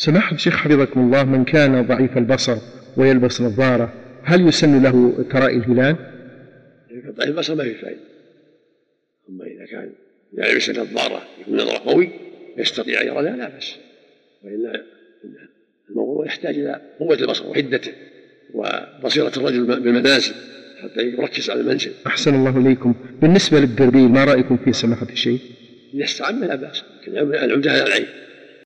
سماحة الشيخ حفظكم الله من كان ضعيف البصر ويلبس نظارة هل يسن له ترائي الهلال؟ ضعيف البصر ما في فائدة. أما إذا كان يلبس نظارة يكون نظره قوي يستطيع أن يرى لا بأس. وإلا الموضوع يحتاج إلى قوة البصر وحدته وبصيرة الرجل بالمنازل حتى يركز على المنزل. أحسن الله إليكم. بالنسبة للبربيل ما رأيكم في سماحة الشيخ؟ إذا استعمل لا بأس. لكن العمدة على العين.